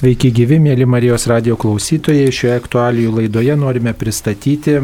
Sveiki gyvi, mėly Marijos radio klausytojai. Šioje aktualijų laidoje norime pristatyti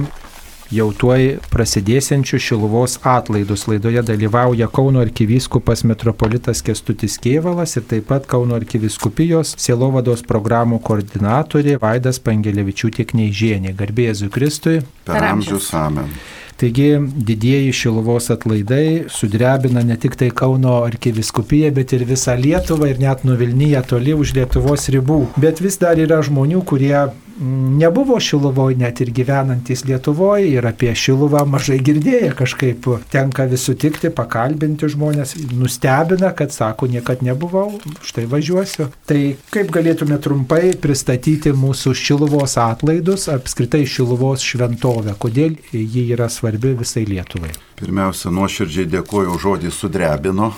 jau tuoj prasidėsiančių Šiluvos atlaidus. Laidoje dalyvauja Kauno arkivyskupas metropolitas Kestutis Kievalas ir taip pat Kauno arkiviskupijos Sielovados programų koordinatorė Vaidas Pangelevičiūtė Kneižienė. Garbėjai Kristui. Per amžius amen. Taigi didieji Šiluvos atlaidai sudrebina ne tik tai Kauno arkiviskupiją, bet ir visą Lietuvą ir net nuvilnyja toli už Lietuvos ribų. Bet vis dar yra žmonių, kurie nebuvo Šiluvoje, net ir gyvenantis Lietuvoje ir apie Šiluvą mažai girdėję kažkaip. Tenka vis sutikti, pakalbinti žmonės, nustebina, kad sako, niekad nebuvau, štai važiuosiu. Tai kaip galėtume trumpai pristatyti mūsų Šiluvos atlaidus, apskritai Šiluvos šventovę, kodėl ji yra svarbi visai Lietuvai? Pirmiausia, nuoširdžiai dėkoju žodį sudrebino,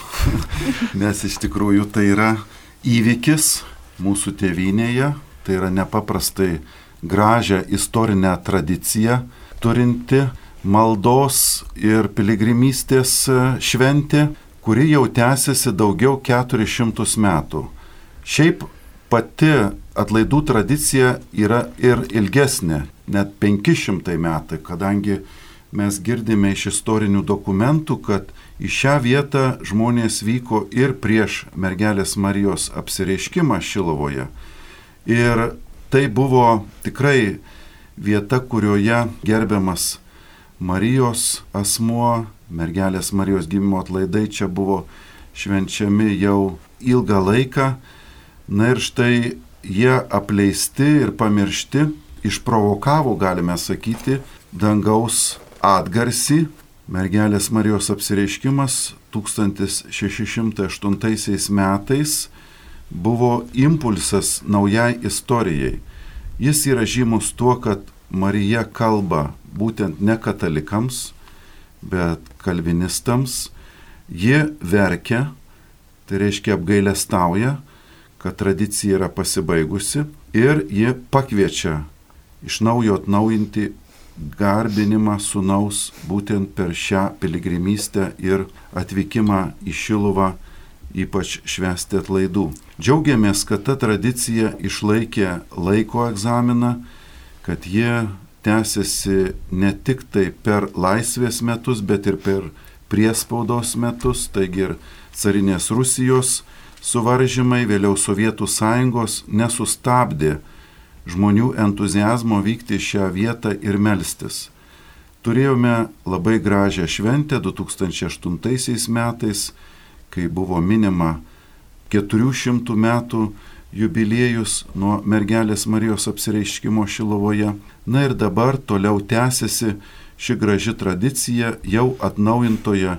nes iš tikrųjų tai yra įvykis mūsų tėvynėje, Tai yra nepaprastai gražią istorinę tradiciją turinti maldos ir piligrimystės šventė, kuri jau tęsiasi daugiau 400 metų. Šiaip pati atlaidų tradicija yra ir ilgesnė, net 500 metai, kadangi mes girdime iš istorinių dokumentų, kad į šią vietą žmonės vyko ir prieš mergelės Marijos apsireiškimą Šilovoje. Ir tai buvo tikrai vieta, kurioje gerbiamas Marijos asmuo, mergelės Marijos gimimo atlaidai čia buvo švenčiami jau ilgą laiką. Na ir štai jie apleisti ir pamiršti, išprovokavo, galime sakyti, dangaus atgarsį. Mergelės Marijos apsireiškimas 1608 metais buvo impulsas naujai istorijai. Jis yra žymus tuo, kad Marija kalba būtent ne katalikams, bet kalvinistams. Ji verkia, tai reiškia apgailestauja, kad tradicija yra pasibaigusi ir ji pakviečia iš naujo atnaujinti garbinimą sunaus būtent per šią piligrimystę ir atvykimą į Šiluvą ypač švesti atlaidų. Džiaugiamės, kad ta tradicija išlaikė laiko egzaminą, kad jie tęsiasi ne tik tai per laisvės metus, bet ir per priespaudos metus, taigi ir carinės Rusijos suvaržymai, vėliau Sovietų sąjungos nesustabdė žmonių entuzijazmo vykti šią vietą ir melstis. Turėjome labai gražią šventę 2008 metais, kai buvo minima 400 metų jubiliejus nuo mergelės Marijos apsireiškimo Šilovoje. Na ir dabar toliau tęsiasi ši graži tradicija jau atnaujintoje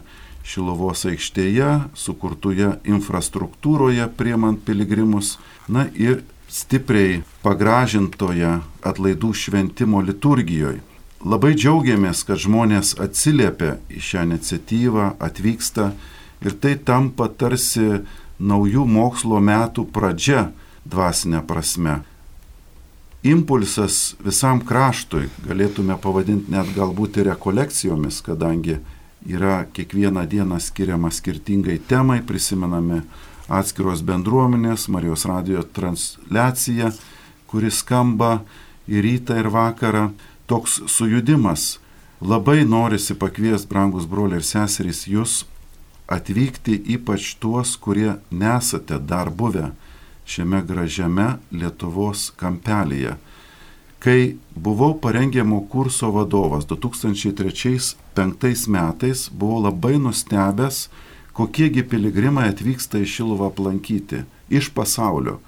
Šilovos aikštėje, sukurtoje infrastruktūroje priemant piligrimus, na ir stipriai pagražintoje atlaidų šventimo liturgijoje. Labai džiaugiamės, kad žmonės atsiliepia į šią iniciatyvą, atvyksta ir tai tampa tarsi naujų mokslo metų pradžia dvasinė prasme. Impulsas visam kraštui galėtume pavadinti net galbūt ir rekolekcijomis, kadangi yra kiekvieną dieną skiriama skirtingai temai, prisimename atskiros bendruomenės, Marijos radio transliacija, kuris skamba ir rytą, ir vakarą. Toks sujudimas. Labai norisi pakviesti, brangus broliai ir seserys, jūs atvykti ypač tuos, kurie nesate dar buvę šiame gražiame Lietuvos kampelėje. Kai buvau parengiamo kurso vadovas 2003-2005 metais, buvau labai nustebęs, kokiegi piligrimai atvyksta į Šiluvą aplankyti iš pasaulio.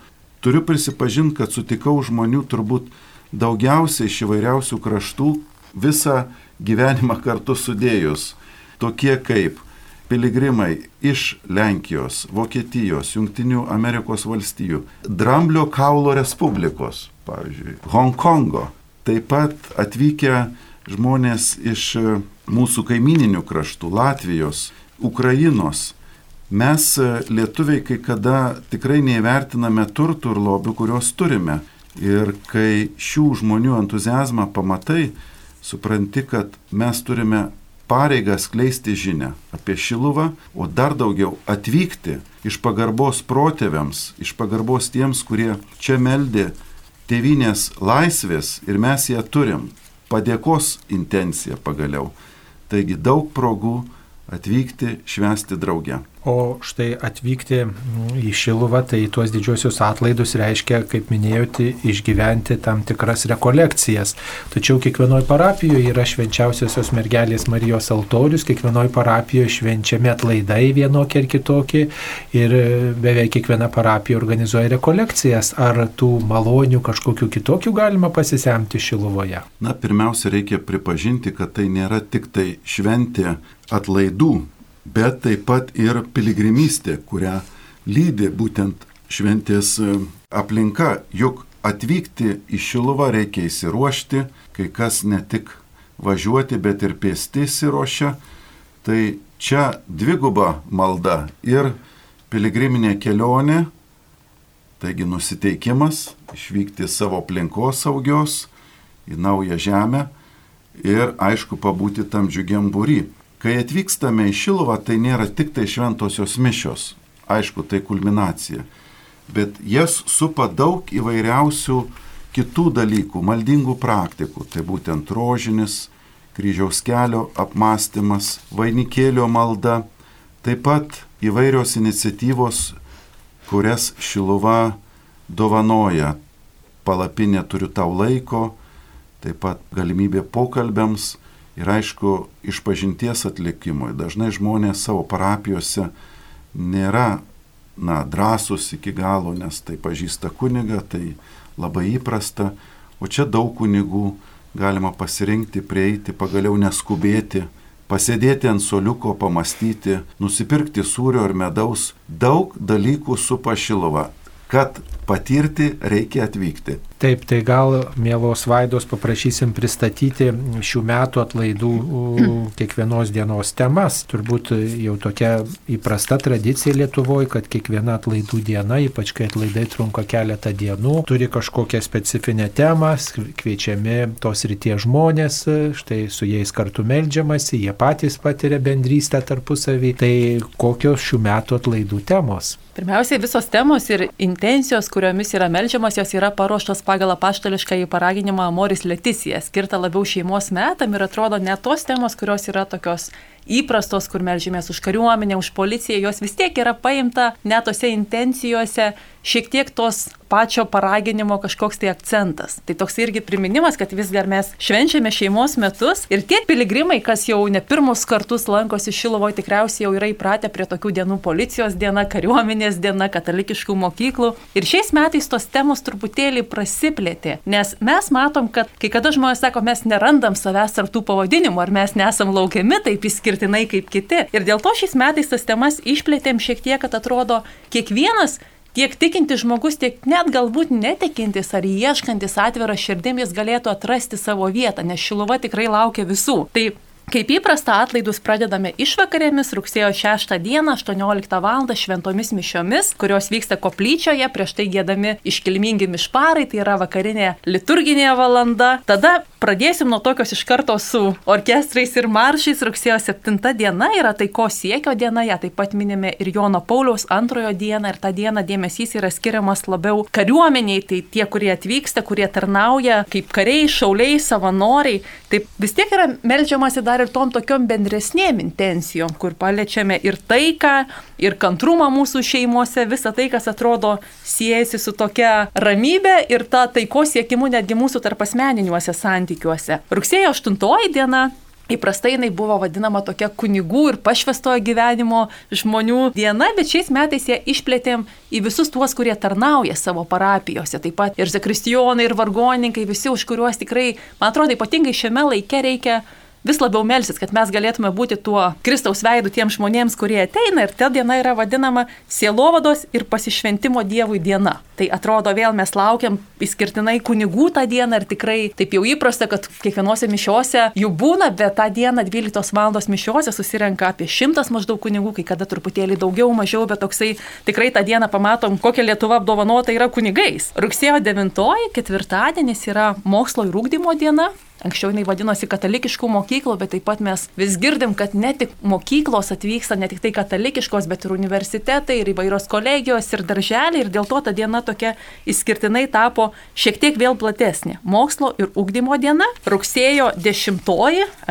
Turiu prisipažinti, kad sutikau žmonių turbūt daugiausiai iš įvairiausių kraštų visą gyvenimą kartu sudėjus. Tokie kaip piligrimai iš Lenkijos, Vokietijos, Junktinių Amerikos valstijų, Dramblio kaulo Respublikos, pavyzdžiui, Hongkongo. Taip pat atvykę žmonės iš mūsų kaimininių kraštų - Latvijos, Ukrainos. Mes lietuviai kai kada tikrai neįvertiname turtų ir lobių, kuriuos turime. Ir kai šių žmonių entuzijazmą pamatai, supranti, kad mes turime pareigą skleisti žinę apie Šiluvą, o dar daugiau atvykti iš pagarbos protėviams, iš pagarbos tiems, kurie čia meldė tėvinės laisvės ir mes ją turim. Padėkos intencija pagaliau. Taigi daug progų atvykti, švęsti drauge. O štai atvykti į Šiluvą, tai tuos didžiosius atlaidus reiškia, kaip minėjote, išgyventi tam tikras rekolekcijas. Tačiau kiekvienoje parapijoje yra švenčiausiosios mergelės Marijos altorius, kiekvienoje parapijoje švenčiami atlaidai vienokie ir kitokie ir beveik kiekviena parapija organizuoja rekolekcijas. Ar tų malonių kažkokių kitokių galima pasisemti Šiluvoje? Na, pirmiausia, reikia pripažinti, kad tai nėra tik tai šventė atlaidų bet taip pat ir piligrimystė, kurią lydi būtent šventės e, aplinka. Juk atvykti į Šiluvą reikia įsiruošti, kai kas ne tik važiuoti, bet ir pėsti įsiruošia. Tai čia dviguba malda ir piligriminė kelionė, taigi nusiteikimas išvykti savo aplinkos saugios į naują žemę ir aišku pabūti tam džiugiam būry. Kai atvykstame į Šiluvą, tai nėra tik tai šventosios mišios, aišku, tai kulminacija, bet jas supa daug įvairiausių kitų dalykų, maldingų praktikų, tai būtent rožinis, kryžiaus kelio apmąstymas, vainikėlio malda, taip pat įvairios iniciatyvos, kurias Šiluva dovanoja. Palapinė turiu tau laiko, taip pat galimybė pokalbiams, ir aišku, išpažinties atlikimui. Dažnai žmonės savo parapijose nėra na, drąsus iki galo, nes tai pažįsta kuniga, tai labai įprasta, o čia daug kunigų galima pasirinkti, prieiti, pagaliau neskubėti, pasėdėti ant soliuko, pamastyti, nusipirkti sūrio ar medaus, daug dalykų su pašilova. Kad patirti reikia atvykti. Taip, tai gal, mėlos vaidos, paprašysim pristatyti šių metų atlaidų kiekvienos dienos temas. Turbūt jau tokia įprasta tradicija Lietuvoje, kad kiekviena atlaidų diena, ypač kai atlaidai trunka keletą dienų, turi kažkokią specifinę temą, kviečiami tos ryties žmonės, štai su jais kartu melžiamasi, jie patys patiria bendrystę tarpusavį. Tai kokios šių metų atlaidų temos? Pirmiausiai, visos temos ir intencijos, kuriomis yra melžiamas, jos yra paruoštos pagal apaštališką į paraginimą Moris Leticija, skirta labiau šeimos metam ir atrodo ne tos temos, kurios yra tokios įprastos, kur melžymės už kariuomenę, už policiją, jos vis tiek yra paimta net tose intencijose šiek tiek tos pačio paraginimo kažkoks tai akcentas. Tai toks irgi priminimas, kad vis dar mes švenčiame šeimos metus ir tie piligrimai, kas jau ne pirmus kartus lankosi Šilovoje, tikriausiai jau yra įpratę prie tokių dienų policijos diena, kariuomenės diena, katalikiškų mokyklų. Ir šiais metais tos temos truputėlį prasiplėtė, nes mes matom, kad kai kada žmonės sako, mes nerandam savęs ar tų pavadinimų, ar mes nesam laukiami taip išskirtinai kaip kiti. Ir dėl to šiais metais tas temas išplėtėm šiek tiek, kad atrodo, kiekvienas tiek tikintis žmogus, tiek net galbūt netikintis ar ieškantis atvirą širdim jis galėtų atrasti savo vietą, nes šiluva tikrai laukia visų. Tai Kaip įprasta, atlaidus pradedame išvakarėmis rugsėjo 6 dieną 18 val. šventomis mišiomis, kurios vyksta koplyčioje, prieš tai gėdami iškilmingi mišparai, tai yra vakarinė liturginė valanda. Tada pradėsim nuo tokios iš karto su orkestrais ir maršais. Rugsėjo 7 diena yra taiko siekio diena, ją taip pat minime ir Jono Pauliaus antrojo dieną ir tą dieną dėmesys yra skiriamas labiau kariuomeniai, tai tie, kurie atvyksta, kurie tarnauja kaip kariai, šauliai, savanoriai. Taip vis tiek yra melžiamasi dar dar ir tom tokiom bendresnėm intencijom, kur paliečiame ir taiką, ir kantrumą mūsų šeimuose, visą tai, kas atrodo siejasi su tokia ramybė ir ta taikos siekimu netgi mūsų tarp asmeniniuose santykiuose. Rugsėjo 8 diena Įprastai jinai buvo vadinama tokia kunigų ir pašvestojo gyvenimo žmonių diena, bet šiais metais ją išplėtėm į visus tuos, kurie tarnauja savo parapijose. Taip pat ir zakristijonai, ir vargonininkai, visi, už kuriuos tikrai, man atrodo, ypatingai šiame laike reikia vis labiau melsis, kad mes galėtume būti tuo Kristaus veidu tiems žmonėms, kurie ateina ir ta diena yra vadinama sielovados ir pasišventimo Dievui diena. Tai atrodo vėl mes laukiam įskirtinai kunigų tą dieną ir tikrai taip jau įprasta, kad kiekvienose mišiuose jų būna, bet tą dieną 12 val. mišiuose susirenka apie šimtas maždaug kunigų, kai kada truputėlį daugiau, mažiau, bet toksai tikrai tą dieną pamatom, kokia Lietuva apdovanota yra kunigais. Rugsėjo 9, ketvirtadienis yra mokslo ir ūkdymo diena. Anksčiau jinai vadinosi katalikiškų mokyklų, bet taip pat mes vis girdim, kad ne tik mokyklos atvyksta, ne tik tai katalikiškos, bet ir universitetai, ir įvairios kolegijos, ir darželiai. Ir dėl to ta diena tokia išskirtinai tapo šiek tiek vėl platesnė. Mokslo ir ugdymo diena. Rugsėjo 10.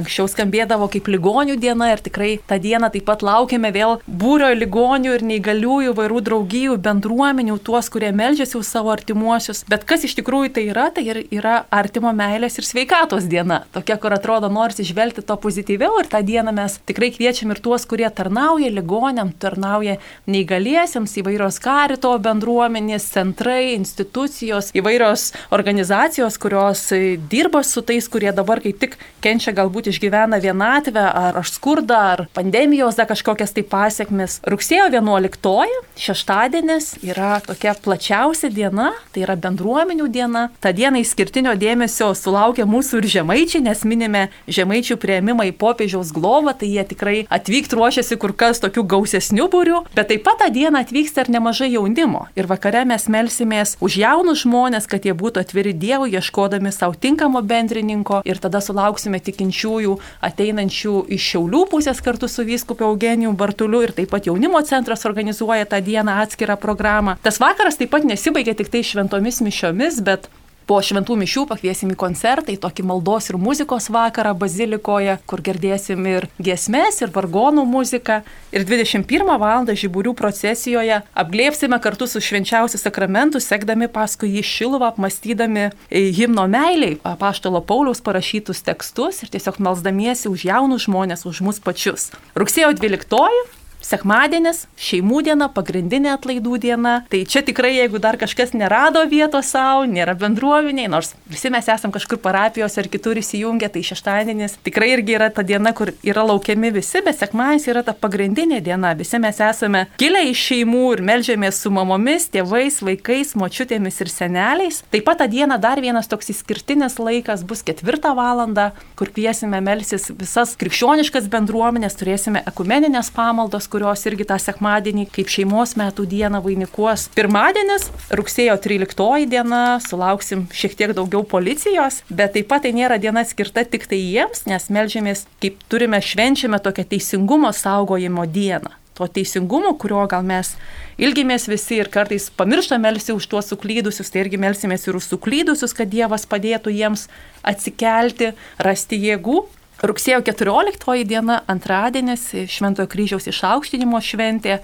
Anksčiau skambėdavo kaip ligonių diena ir tikrai tą dieną taip pat laukiame vėl būrio ligonių ir neįgaliųjų vairų draugijų, bendruomenių, tuos, kurie melžiasi už savo artimuosius. Bet kas iš tikrųjų tai yra, tai yra artimo meilės ir sveikatos sielos diena, tokia, kur atrodo norisi išvelgti to pozityviau ir tą dieną mes tikrai kviečiam ir tuos, kurie tarnauja ligonėm, tarnauja neįgaliesiems, įvairios karito bendruomenės, centrai, institucijos, įvairios organizacijos, kurios dirba su tais, kurie dabar kaip tik kenčia galbūt išgyvena vienatvę ar, skurdą, ar pandemijos dar kažkokias tai pasiekmes. Rugsėjo 11, šeštadienis yra tokia plačiausia diena, tai yra bendruomenių diena. Ta diena išskirtinio dėmesio sulaukia mūsų ir žemaičiai, nes minime žemaičių prieimimą į popiežiaus globą, tai jie tikrai atvykt ruošiasi kur kas tokių gausesnių būrių, bet taip pat tą dieną atvyksta ir nemažai jaunimo. Ir vakare mes melsimės už jaunus žmonės, kad jie būtų atviri Dievui, ieškodami savo tinkamo bendrininko ir tada sulauksime tikinčiųjų ateinančių iš Šiaulių pusės kartu su vyskupiu Eugenijų Bartuliu ir taip pat jaunimo centras organizuoja tą dieną atskirą programą. Tas vakaras taip pat nesibaigia tik tai šventomis mišiomis, bet po šventų mišių pakviesim į koncertą, į tokį maldos ir muzikos vakarą bazilikoje, kur girdėsim ir giesmės, ir vargonų muziką. Ir 21 val. žiburių procesijoje apglėpsime kartu su švenčiausiu sakramentu, sekdami paskui jį šiluvą, apmastydami himno meiliai, apaštalo Pauliaus parašytus tekstus ir tiesiog melzdamiesi už jaunus žmonės, už mus pačius. Rugsėjo 12 Sekmadienis, šeimų diena, pagrindinė atlaidų diena. Tai čia tikrai, jeigu dar kažkas nerado vietos savo, nėra bendruomeniai, nors visi mes esam kažkur parapijos ar kitur įsijungę, tai šeštadienis tikrai irgi yra ta diena, kur yra laukiami visi, bet sekmadienis yra ta pagrindinė diena. Visi mes esame kilę iš šeimų ir melžiamės su mamomis, tėvais, vaikais, močiutėmis ir seneliais. Taip pat tą dieną dar vienas toks išskirtinis laikas bus ketvirtą valandą, kur kviesime melsis visas krikščioniškas bendruomenės, turėsime ekumeninės pamaldos kurios irgi tą sekmadienį kaip šeimos metų dieną vainikuos. Pirmadienis, rugsėjo 13 diena, sulauksim šiek tiek daugiau policijos, bet taip pat tai nėra diena skirta tik tai jiems, nes melžiamės, kaip turime švenčiame tokią teisingumo saugojimo dieną to teisingumo, kurio gal mes ilgimės visi ir kartais pamirštame melsi už tuos suklydusius, tai irgi melsimės ir už suklydusius, kad Dievas padėtų jiems atsikelti, rasti jėgų Rugsėjo 14 diena, antradienis, Šventojo kryžiaus išaukštinimo šventė.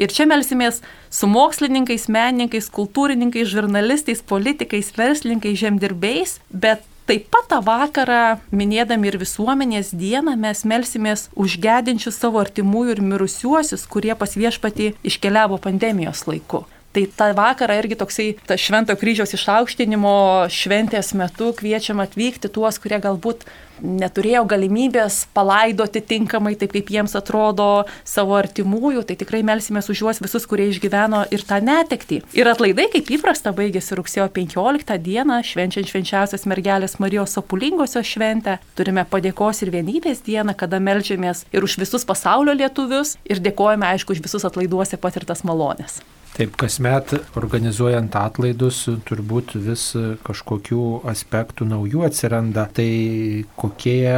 Ir čia melsimės su mokslininkais, menininkais, kultūrininkais, žurnalistais, politikais, verslininkais, žemdirbiais, bet Taip pat tą vakarą, minėdami ir visuomenės dieną, mes melsimės už gedinčius savo artimųjų ir mirusiuosius, kurie pas viešpatį iškeliavo pandemijos laiku. Tai tą vakarą irgi toksai, ta Švento kryžiaus išaukštinimo šventės metu kviečiam atvykti tuos, kurie galbūt neturėjo galimybės palaidoti tinkamai, taip kaip jiems atrodo savo artimųjų, tai tikrai melsimės už juos visus, kurie išgyveno ir tą netektį. Ir atlaidai, kaip įprasta, baigėsi rugsėjo 15 dieną, švenčiant švenčiausios mergelės Marijos Sapulingosios šventę. Turime padėkos ir vienybės dieną, kada melžiamės ir už visus pasaulio lietuvius ir dėkojame, aišku, už visus atlaiduose patirtas malonės. Taip, kasmet organizuojant atlaidus turbūt vis kažkokių aspektų naujų atsiranda. Tai kokie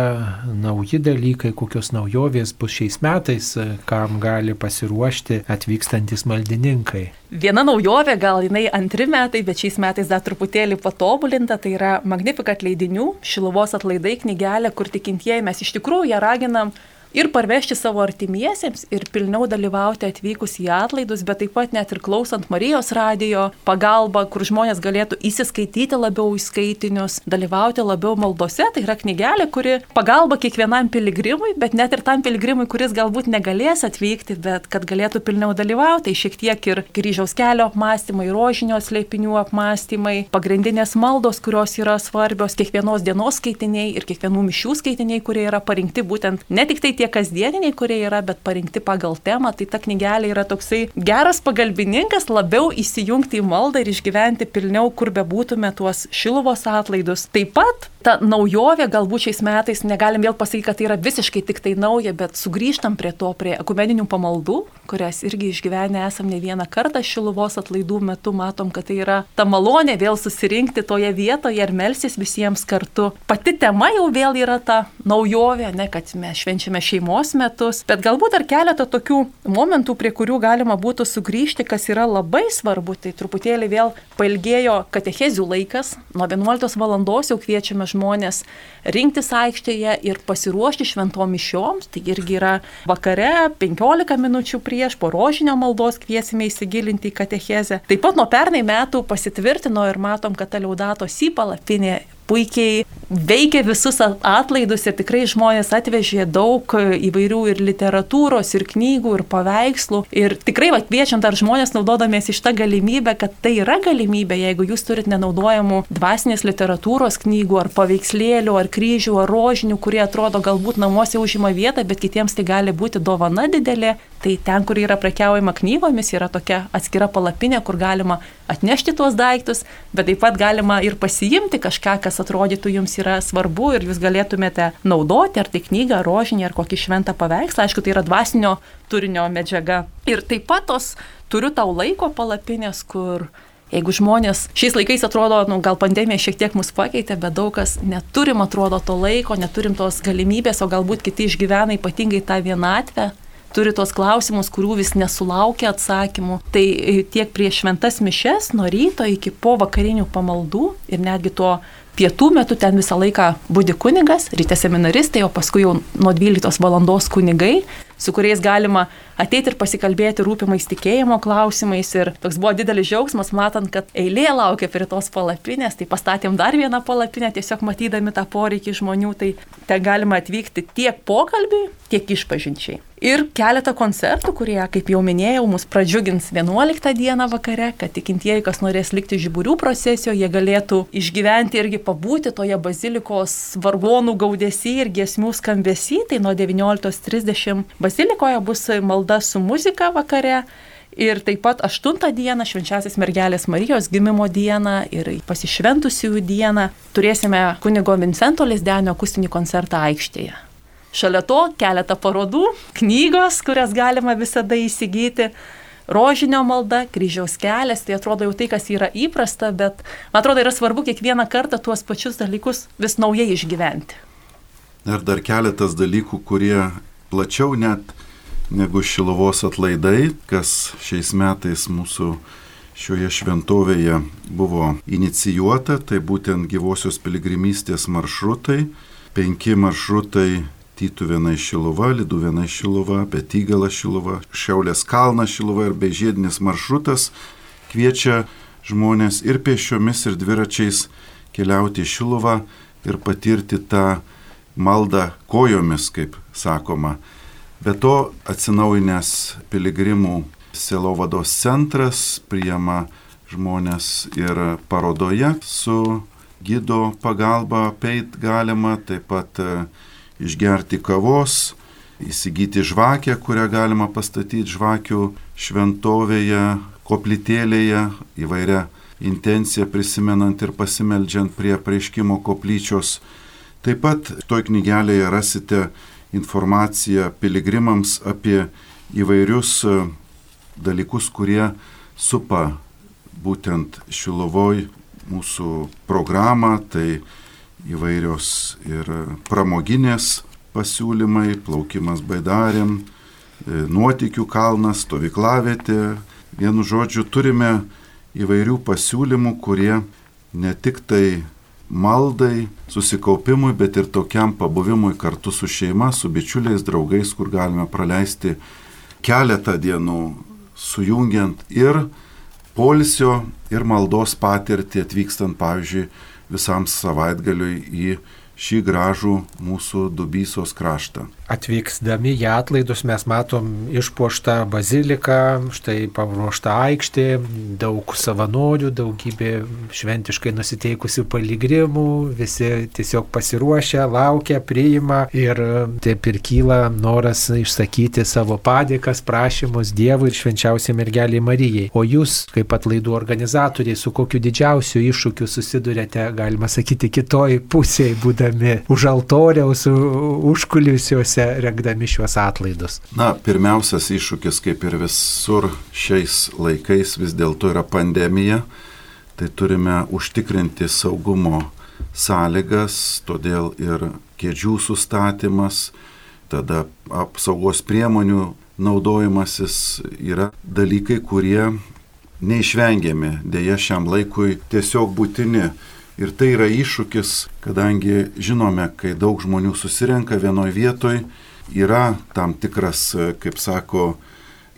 nauji dalykai, kokios naujovės bus šiais metais, kam gali pasiruošti atvykstantis maldininkai. Viena naujovė, gal jinai antri metai, bet šiais metais dar truputėlį patobulinta, tai yra Magnificat leidinių, Šiluvos atlaidai knygelė, kur tikintieji mes iš tikrųjų ją raginam ir parvežti savo artimiesiems ir pilniau dalyvauti atvykus į atlaidus, bet taip pat net ir klausant Marijos radijo pagalba, kur žmonės galėtų įsiskaityti labiau į skaitinius, dalyvauti labiau maldose. Tai yra knygelė, kuri pagalba kiekvienam piligrimui, bet net ir tam piligrimui, kuris galbūt negalės atvykti, bet kad galėtų pilniau dalyvauti. Tai šiek tiek ir kryžiaus kelio apmąstymai, rožinio slėpinių apmąstymai, pagrindinės maldos, kurios yra svarbios, kiekvienos dienos skaitiniai ir kiekvienų mišių skaitiniai, kurie yra parinkti būtent ne tik tai tie tie kasdieniniai, kurie yra, bet parinkti pagal temą, tai ta knygelė yra toksai geras pagalbininkas labiau įsijungti į maldą ir išgyventi pilniau, kur bebūtume tuos šiluvos atlaidus. Taip pat ta naujovė galbūt šiais metais, negalim vėl pasakyti, kad tai yra visiškai tik tai nauja, bet sugrįžtam prie to, prie ekumeninių pamaldų, kurias irgi išgyvenę esam ne vieną kartą šiluvos atlaidų metu, matom, kad tai yra ta malonė vėl susirinkti toje vietoje ir melsis visiems kartu. Pati tema jau vėl yra ta naujovė, ne kad mes švenčiame šeimos metus, bet galbūt dar keletą tokių momentų, prie kurių galima būtų sugrįžti, kas yra labai svarbu, tai truputėlį vėl pailgėjo katechezių laikas, nuo 11 val. jau kviečiame žmonės rinktis aikštėje ir pasiruošti šventom mišioms, tai irgi yra vakare 15 minučių prieš po rožinio maldos kviesime įsigilinti į katechezę. Taip pat nuo pernai metų pasitvirtino ir matom, kad ta liaudato sypalapinė puikiai veikia visus atlaidus ir tikrai žmonės atvežė daug įvairių ir literatūros, ir knygų, ir paveikslų. Ir tikrai va, kviečiant dar žmonės naudodamiesi iš tą galimybę, kad tai yra galimybė, jeigu jūs turit nenaudojamų dvasinės literatūros knygų, ar paveikslėlių, ar kryžių, ar rožinių, kurie atrodo galbūt namuose užima vietą, bet kitiems tai gali būti dovana didelė, tai ten, kur yra prekiaujama knygomis, yra tokia atskira palapinė, kur galima atnešti tuos daiktus, bet taip pat galima ir pasiimti kažką, kas atrodytų jums yra svarbu ir jūs galėtumėte naudoti, ar tai knygą, rožinį, ar kokį šventą paveikslą. Aišku, tai yra dvasinio turinio medžiaga. Ir taip pat tos turiu tau laiko palapinės, kur Jeigu žmonės šiais laikais atrodo, nu, gal pandemija šiek tiek mus pakeitė, bet daug kas neturim, atrodo, to laiko, neturim tos galimybės, o galbūt kiti išgyvena ypatingai tą vienatvę, turi tos klausimus, kurių vis nesulaukia atsakymų. Tai tiek prieš šventas mišes, nuo ryto iki po vakarinių pamaldų ir netgi tuo pietų metu ten visą laiką būdi kunigas, ryte seminaristai, o paskui jau nuo 12 val. kunigai, su kuriais galima ateiti ir pasikalbėti rūpimais tikėjimo klausimais. Ir toks buvo didelis džiaugsmas, matant, kad eilė laukia prie tos palapinės, tai pastatėm dar vieną palapinę, tiesiog matydami tą poreikį žmonių, tai ten galima atvykti tiek pokalbiui, tiek išpažinčiai. Ir keletą koncertų, kurie, kaip jau minėjau, mus pradžiugins 11 dieną vakare, kad tikintieji, kas norės likti žiburių procesijoje, jie galėtų išgyventi irgi pabūti toje bazilikos vargonų gaudesį ir giesmių skambesį. Tai nuo 19.30 bazilikoje bus malda su muzika vakare. Ir taip pat 8 dieną, švenčiausias mergelės Marijos gimimo dieną ir pasišventusiųjų dieną turėsime kunigo Vincento Lisdenio akustinį koncertą aikštėje. Šalia to keletą parodų, knygos, kurias galima visada įsigyti rožinio malda, kryžiaus kelias, tai atrodo jau tai, kas yra įprasta, bet man atrodo yra svarbu kiekvieną kartą tuos pačius dalykus vis naujai išgyventi. Ir dar keletas dalykų, kurie plačiau net negu Šilovos atlaidai, kas šiais metais mūsų šioje šventovėje buvo inicijuota, tai būtent gyvosios piligrimystės maršrutai, penki maršrutai Tytuvėna Šilova, Liduvėna Šilova, Betygalą Šilova, Šiaulės kalnas Šilova ir bežiedinis maršrutas kviečia žmonės ir pešiomis, ir dviračiais keliauti į Šiluvą ir patirti tą maldą kojomis, kaip sakoma. Be to atsinaujinęs piligrimų selovados centras priema žmonės ir parodoje su gido pagalba peit galima, taip pat išgerti kavos, įsigyti žvakę, kurią galima pastatyti žvakių šventovėje, koplytėlėje, įvairia intencija prisimenant ir pasimeldžiant prie prieškimo koplyčios. Taip pat toj knygelėje rasite informaciją piligrimams apie įvairius e, dalykus, kurie supa būtent Šilovoj mūsų programą, tai įvairios ir pramoginės pasiūlymai, plaukimas baidarėm, e, nuotikių kalnas, stovyklavietė. Vienu žodžiu, turime įvairių pasiūlymų, kurie ne tik tai maldai, susikaupimui, bet ir tokiam pabuvimui kartu su šeima, su bičiuliais, draugais, kur galime praleisti keletą dienų, sujungiant ir polisio, ir maldos patirtį atvykstant, pavyzdžiui, visam savaitgaliui į šį gražų mūsų Dubysos kraštą. Atvyksdami į atlaidus mes matom išpuoštą baziliką, štai paruoštą aikštį, daug savanorių, daugybė šventiškai nusiteikusių paligrimų, visi tiesiog pasiruošę, laukia, priima ir taip ir kyla noras išsakyti savo padėkas, prašymus Dievui ir švenčiausiai mergeliai Marijai. O jūs, kaip atlaidų organizatoriai, su kokiu didžiausiu iššūkiu susidurėte, galima sakyti, kitoj pusėje būdami už altoriaus, užkulisiuose rengdami šiuos atlaidus? Na, pirmiausias iššūkis, kaip ir visur šiais laikais, vis dėlto yra pandemija. Tai turime užtikrinti saugumo sąlygas, todėl ir kėdžių sustatymas, tada apsaugos priemonių naudojimasis yra dalykai, kurie neišvengiami, dėja šiam laikui tiesiog būtini. Ir tai yra iššūkis, kadangi žinome, kai daug žmonių susirenka vienoje vietoje, yra tam tikras, kaip sako,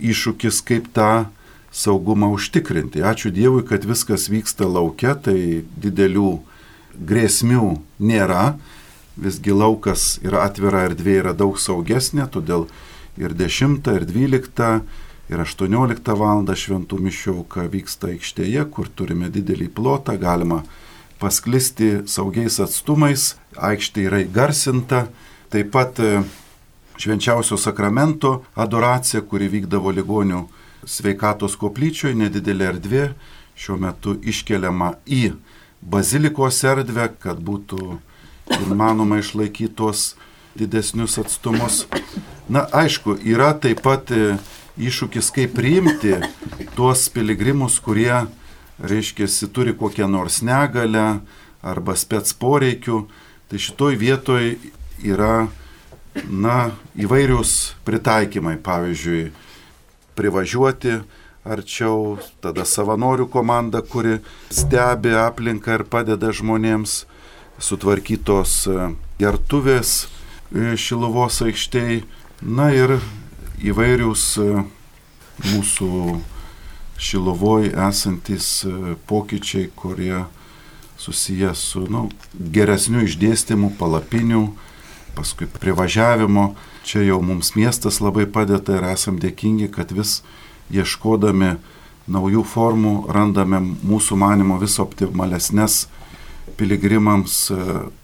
iššūkis, kaip tą saugumą užtikrinti. Ačiū Dievui, kad viskas vyksta laukia, tai didelių grėsmių nėra. Visgi laukas yra atvira erdvė, yra daug saugesnė, todėl ir 10, ir 12, ir 18 val. šventų mišiauka vyksta aikštėje, kur turime didelį plotą, galima pasklisti saugiais atstumais, aikštė yra įgarsinta, taip pat e, švenčiausio sakramento adoracija, kuri vykdavo ligonių sveikatos koplyčioje, nedidelė erdvė, šiuo metu iškeliama į bazilikos erdvę, kad būtų įmanoma išlaikyti tuos didesnius atstumus. Na, aišku, yra taip pat e, iššūkis, kaip priimti tuos piligrimus, kurie reiškia, turi kokią nors negalę arba spets poreikių, tai šitoj vietoj yra, na, įvairius pritaikymai, pavyzdžiui, privažiuoti arčiau, tada savanorių komanda, kuri stebi aplinką ir padeda žmonėms, sutvarkytos e, gertuvės e, Šiluvos aikštėj, na ir įvairius e, mūsų Šilovoj esantis e, pokyčiai, kurie susiję su nu, geresniu išdėstymu, palapiniu, paskui privažiavimo. Čia jau mums miestas labai padeda ir esam dėkingi, kad vis ieškodami naujų formų randame mūsų manimo vis optimalesnės piligrimams e,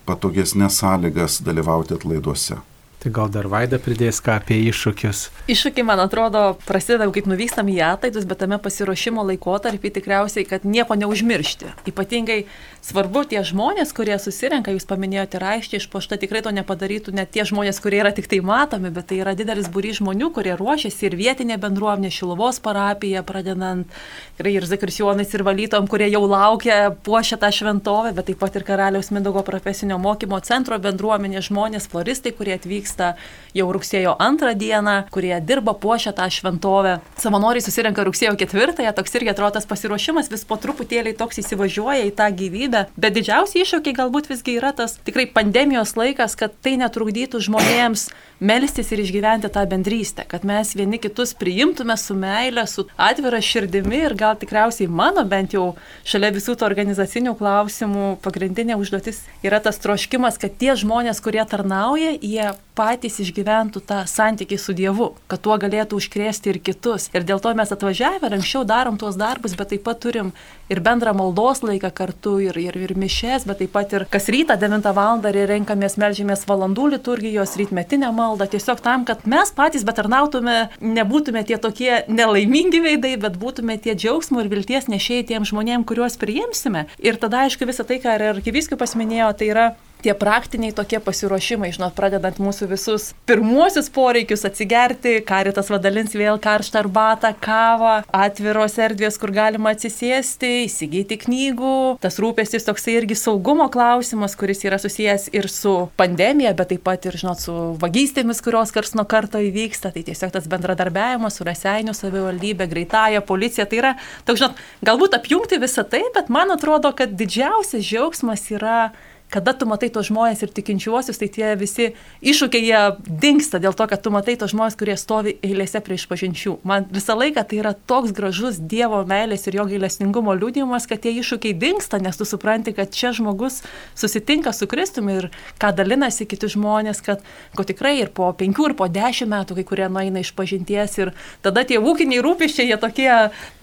patogesnės sąlygas dalyvauti atlaiduose. Tai gal dar Vaida pridės ką apie iššūkius? Iššūkiai, man atrodo, prasideda, kaip nuvykstam į ataidus, bet tame pasiruošimo laikotarpį tikriausiai, kad nieko neužmiršti. Ypatingai svarbu tie žmonės, kurie susirenka, jūs paminėjote raištį išpoštą, tikrai to nepadarytų net tie žmonės, kurie yra tik tai matomi, bet tai yra didelis būry žmonių, kurie ruošiasi ir vietinė bendruomenė, Šilovos parapija, pradedant tikrai ir Zakirsionais, ir valytom, kurie jau laukia, puošia tą šventovę, bet taip pat ir Karaliaus Mindogo profesinio mokymo centro bendruomenė, žmonės, floristai, kurie atvyks vyksta jau rugsėjo antrą dieną, kurie dirba puošia tą šventovę. Savanoriai susirenka rugsėjo ketvirtąją, toks irgi atrodo tas pasiruošimas vis po truputėlį toks įsivažiuoja į tą gyvybę. Bet didžiausi iššūkiai galbūt visgi yra tas tikrai pandemijos laikas, kad tai netrukdytų žmonėms melstis ir išgyventi tą bendrystę, kad mes vieni kitus priimtume su meile, su atvira širdimi ir gal tikriausiai mano bent jau šalia visų tų organizacinių klausimų pagrindinė užduotis yra tas troškimas, kad tie žmonės, kurie tarnauja, jie patys išgyventų tą santykį su Dievu, kad tuo galėtų užkrėsti ir kitus. Ir dėl to mes atvažiavę ir anksčiau darom tuos darbus, bet taip pat turim ir bendrą maldos laiką kartu, ir, ir, ir mišes, bet taip pat ir kas rytą 9 val. renkamės melžymės valandų liturgijos, rytmetinę maldą, tiesiog tam, kad mes patys betarnautume, nebūtume tie tokie nelaimingi veidai, bet būtume tie džiaugsmo ir vilties nešėjai tiem žmonėm, kuriuos priimsime. Ir tada, aišku, visą tai, ką ir arkiviskipas minėjo, tai yra tie praktiniai tokie pasiruošimai, žinot, pradedant mūsų visus pirmuosius poreikius atsigerti, karitas vadalins vėl karštą arbatą, kavą, atviros erdvės, kur galima atsisėsti, įsigyti knygų. Tas rūpestis toksai irgi saugumo klausimas, kuris yra susijęs ir su pandemija, bet taip pat ir, žinot, su vagystėmis, kurios kars nuo karto įvyksta. Tai tiesiog tas bendradarbiavimas su Raseinių savivaldybė, greitąją policija. Tai yra, toks, žinot, galbūt apjungti visą tai, bet man atrodo, kad didžiausias džiaugsmas yra kada tu matai tos žmonės ir tikinčiuosius, tai tie visi iššūkiai jie dinksta dėl to, kad tu matai tos žmonės, kurie stovi eilėse prie išpažinčių. Man visą laiką tai yra toks gražus Dievo meilės ir jo gailestingumo liūdimas, kad tie iššūkiai dinksta, nes tu supranti, kad čia žmogus susitinka su Kristumi ir ką dalinasi kiti žmonės, kad ko tikrai ir po penkių ir po dešimt metų kai kurie nueina iš pažinties ir tada tie ūkiniai rūpiščiai jie tokie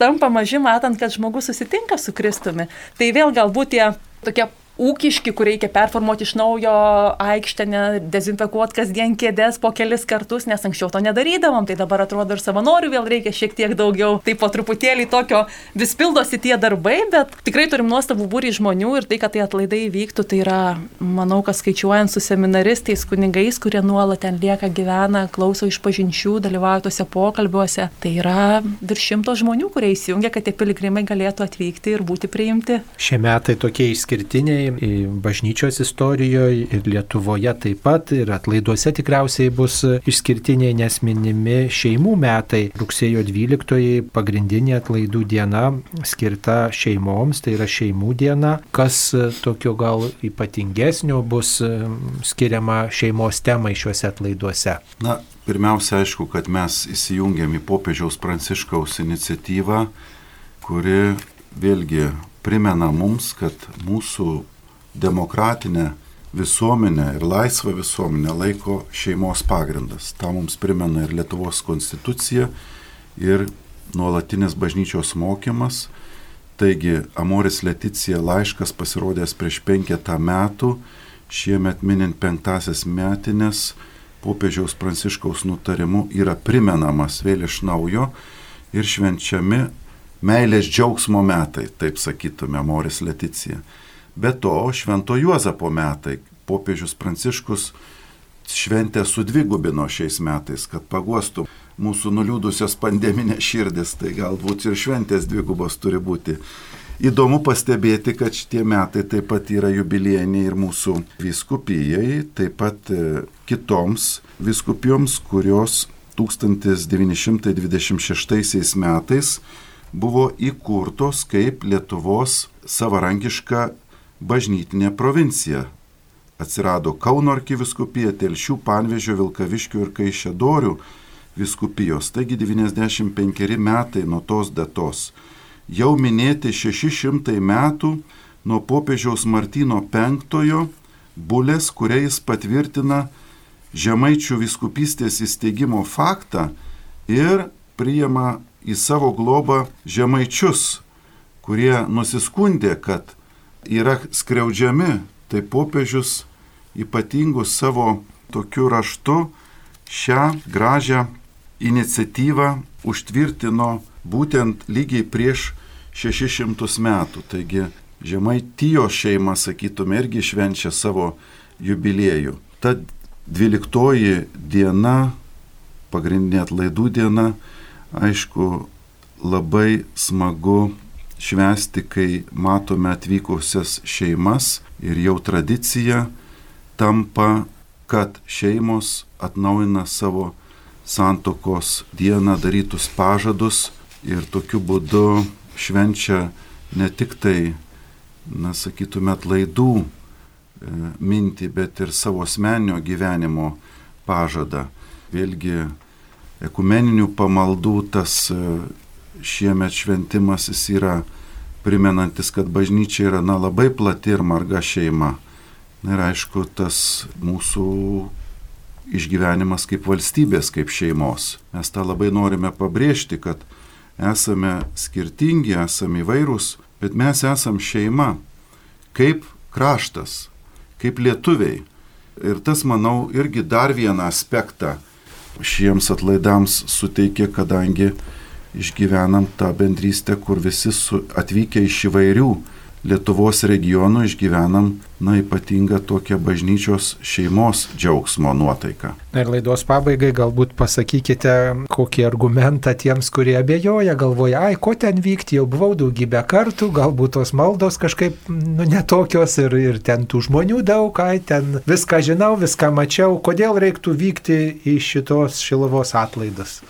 tampa maži, matant, kad žmogus susitinka su Kristumi. Tai vėl galbūt tie tokie ūkiški, kur reikia performuoti iš naujo aikštę, dezinfekuoti kasdien kėdės po kelis kartus, nes anksčiau to nedarydavom, tai dabar atrodo ir savanorių vėl reikia šiek tiek daugiau. Tai po truputėlį tokio vis pildosi tie darbai, bet tikrai turim nuostabų būrį žmonių ir tai, kad tai atlaidai vyktų, tai yra, manau, kad skaičiuojant su seminaristais, kunigais, kurie nuolat ten lieka, gyvena, klauso iš pažinčių, dalyvauja tose pokalbiuose, tai yra virš šimto žmonių, kurie įsijungia, kad tie piligrimai galėtų atvykti ir būti priimti. Šie metai tokie išskirtiniai bažnyčios istorijoje ir Lietuvoje taip pat ir atlaiduose tikriausiai bus išskirtiniai, nes minimi šeimų metai. Rugsėjo 12 pagrindinė atlaidų diena skirta šeimoms, tai yra šeimų diena. Kas tokio gal ypatingesnio bus skiriama šeimos temai šiuose atlaiduose? Na, pirmiausia, aišku, kad mes įsijungiam į popiežiaus pranciškaus iniciatyvą, kuri vėlgi primena mums, kad mūsų demokratinę visuomenę ir laisvą visuomenę laiko šeimos pagrindas. Ta mums primena ir Lietuvos konstitucija, ir nuolatinis bažnyčios mokymas. Taigi Amoris Leticija laiškas pasirodęs prieš penketą metų, šiemet minint penktasias metinės, popiežiaus pranciškaus nutarimu yra primenamas vėl iš naujo ir švenčiami meilės džiaugsmo metai, taip sakytume, Amoris Leticija. Be to, Švento Juozapo metai, popiežius Pranciškus šventę sudvigubino šiais metais, kad paguostų mūsų nuliūdusios pandeminės širdis, tai galbūt ir šventės dvigubos turi būti. Įdomu pastebėti, kad šitie metai taip pat yra jubiliejiniai ir mūsų viskupijai, taip pat e, kitoms viskupijoms, kurios 1926 metais buvo įkurtos kaip Lietuvos savarankiška bažnytinė provincija. Atsirado Kauno arkiviskupija, Telšių, Panvežio, Vilkaviškių ir Kaišėdorių viskupijos. Taigi 95 metai nuo tos datos. Jau minėti 600 metų nuo popiežiaus Martino V bulės, kuriais patvirtina žemaičių viskupystės įsteigimo faktą ir priima į savo globą žemaičius, kurie nusiskundė, kad yra skriaudžiami, tai popiežius ypatingu savo tokiu raštu šią gražią iniciatyvą užtvirtino būtent lygiai prieš 600 metų. Taigi Žemaitijo šeima, sakytume, irgi švenčia savo jubiliejų. Ta dvyliktoji diena, pagrindinė atlaidų diena, aišku, labai smagu švesti, kai matome atvykusias šeimas ir jau tradicija tampa, kad šeimos atnaujina savo santokos dieną darytus pažadus ir tokiu būdu švenčia ne tik tai, na sakytume, atlaidų e, mintį, bet ir savo asmenio gyvenimo pažadą. Vėlgi ekumeninių pamaldų tas e, šiemet šventimas jis yra primenantis, kad bažnyčia yra na, labai plati ir marga šeima. Na ir aišku, tas mūsų išgyvenimas kaip valstybės, kaip šeimos. Mes tą labai norime pabrėžti, kad esame skirtingi, esame įvairūs, bet mes esame šeima, kaip kraštas, kaip lietuviai. Ir tas, manau, irgi dar vieną aspektą šiems atlaidams suteikė, kadangi išgyvenam tą bendrystę, kur visi atvykę iš įvairių Lietuvos regionų išgyvenam, na, ypatingą tokią bažnyčios šeimos džiaugsmo nuotaiką. Na ir laidos pabaigai galbūt pasakykite kokį argumentą tiems, kurie abejoja, galvoja, ai, ko ten vykti, jau buvau daugybę kartų, galbūt tos maldos kažkaip, nu, netokios ir, ir ten tų žmonių daug, ai, ten viską žinau, viską mačiau, kodėl reiktų vykti į šitos šilovos atlaidus.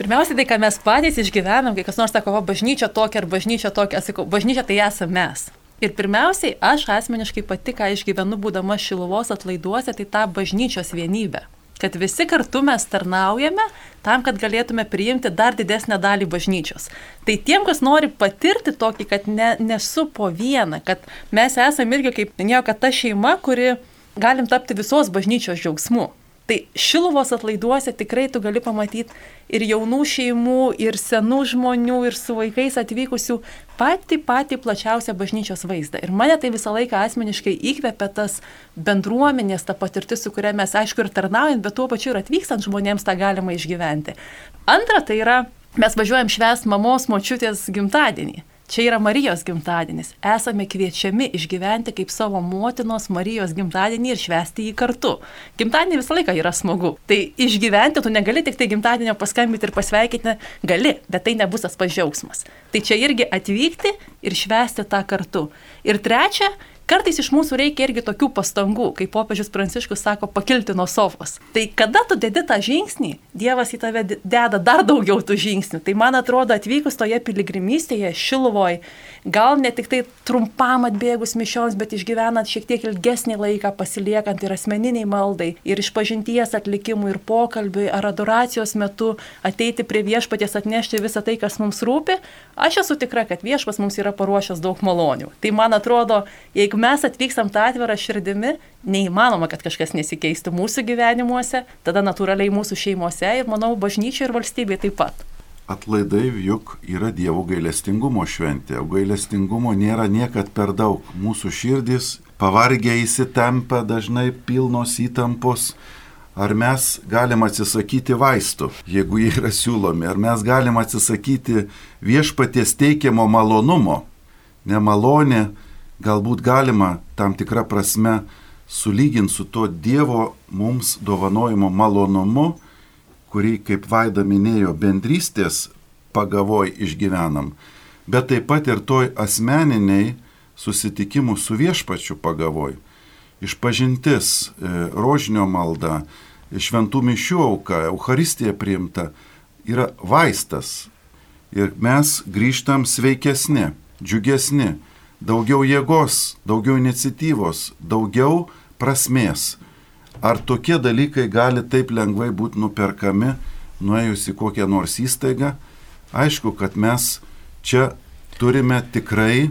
Pirmiausia, tai, ką mes patys išgyvenam, kai kas nors sako, o bažnyčia tokia ar bažnyčia tokia, aš sakau, bažnyčia tai esame mes. Ir pirmiausiai, aš asmeniškai pati, ką išgyvenu būdama Šiluvos atlaiduose, tai tą bažnyčios vienybę kad visi kartu mes tarnaujame tam, kad galėtume priimti dar didesnę dalį bažnyčios. Tai tiem, kas nori patirti tokį, kad ne, nesu po vieną, kad mes esame irgi, kaip minėjau, kad ta šeima, kuri galim tapti visos bažnyčios džiaugsmu. Tai šiluvos atlaiduose tikrai tu gali pamatyti ir jaunų šeimų, ir senų žmonių, ir su vaikais atvykusių patį patį plačiausią bažnyčios vaizdą. Ir mane tai visą laiką asmeniškai įkvepia tas bendruomenės, ta patirtis, su kuria mes aišku ir tarnaujant, bet tuo pačiu ir atvykstant žmonėms tą galima išgyventi. Antra, tai yra, mes važiuojam švęs mamos močiutės gimtadienį. Čia yra Marijos gimtadienis. Esame kviečiami išgyventi kaip savo motinos Marijos gimtadienį ir švęsti jį kartu. Gimtadienį visą laiką yra smagu. Tai išgyventi tu negali tik tai gimtadienio paskambinti ir pasveikinti, gali, bet tai nebus tas pažiaugsmas. Tai čia irgi atvykti ir švęsti tą kartu. Ir trečia, Kartais iš mūsų reikia irgi tokių pastangų, kaip popiežius Pranciškus sako, pakilti nuo sofos. Tai kada tu dedi tą žingsnį, Dievas į tave deda dar daugiau tų žingsnių. Tai man atrodo, atvykus toje piligrimystėje, Šiluvoj, gal ne tik tai trumpam atbėgus mišioms, bet išgyvenant šiek tiek ilgesnį laiką, pasiliekant ir asmeniniai maldai, ir išpažinties atlikimui, ir pokalbiui, ar adoracijos metu ateiti prie viešpaties, atnešti visą tai, kas mums rūpi, aš esu tikra, kad viešpas mums yra paruošęs daug malonių. Tai man atrodo, jeigu mes atvykstam tą atvirą širdimi, neįmanoma, kad kažkas nesikeistų mūsų gyvenimuose, tada natūraliai mūsų šeimose ir, manau, bažnyčioje ir valstybėje taip pat. Atlaidai juk yra Dievo gailestingumo šventė, o gailestingumo nėra niekad per daug. Mūsų širdis pavargę įsitempę, dažnai pilnos įtampos. Ar mes galim atsisakyti vaistų, jeigu jie yra siūlomi, ar mes galim atsisakyti viešpaties teikiamo malonumo. Nemalonė galbūt galima tam tikrą prasme sulyginti su to Dievo mums dovanojimo malonumu, kurį, kaip Vaida minėjo, bendrystės pagavoj išgyvenam, bet taip pat ir toj asmeniniai susitikimų su viešpačiu pagavoj. Išpažintis, e, rožinio malda, šventų mišių auka, Euharistija priimta yra vaistas. Ir mes grįžtam sveikesni, džiugesni, daugiau jėgos, daugiau iniciatyvos, daugiau prasmės. Ar tokie dalykai gali taip lengvai būti nuperkami, nuėjus į kokią nors įstaigą? Aišku, kad mes čia turime tikrai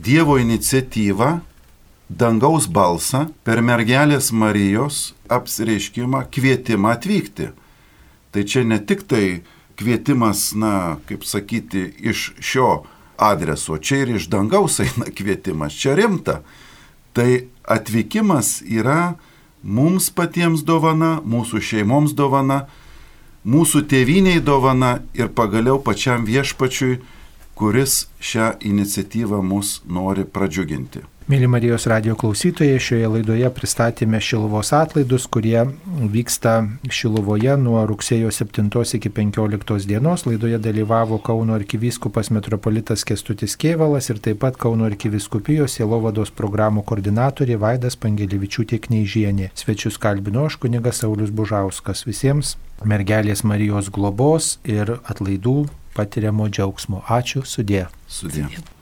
Dievo iniciatyvą, dangaus balsą per mergelės Marijos apsireiškimą, kvietimą atvykti. Tai čia ne tik tai kvietimas, na, kaip sakyti, iš šio adreso. Čia ir iš dangaus eina kvietimas, čia rimta. Tai atvykimas yra mums patiems dovana, mūsų šeimoms dovana, mūsų tėviniai dovana ir pagaliau pačiam viešpačiui, kuris šią iniciatyvą mus nori pradžiuginti. Mėly Marijos radio klausytojai, šioje laidoje pristatėme Šiluvos atlaidus, kurie vyksta Šiluvoje nuo rugsėjo 7 iki 15 dienos. Laidoje dalyvavo Kauno arkivyskupas metropolitas Kestutis Kievalas ir taip pat Kauno arkivyskupijos Jelovados programų koordinatorė Vaidas Pangelivičiūtė Kneižienė. Svečius kalbino aš kunigas Saulis Bužauskas. Visiems mergelės Marijos globos ir atlaidų patiriamo džiaugsmo. Ačiū, sudė. Sudė. sudė.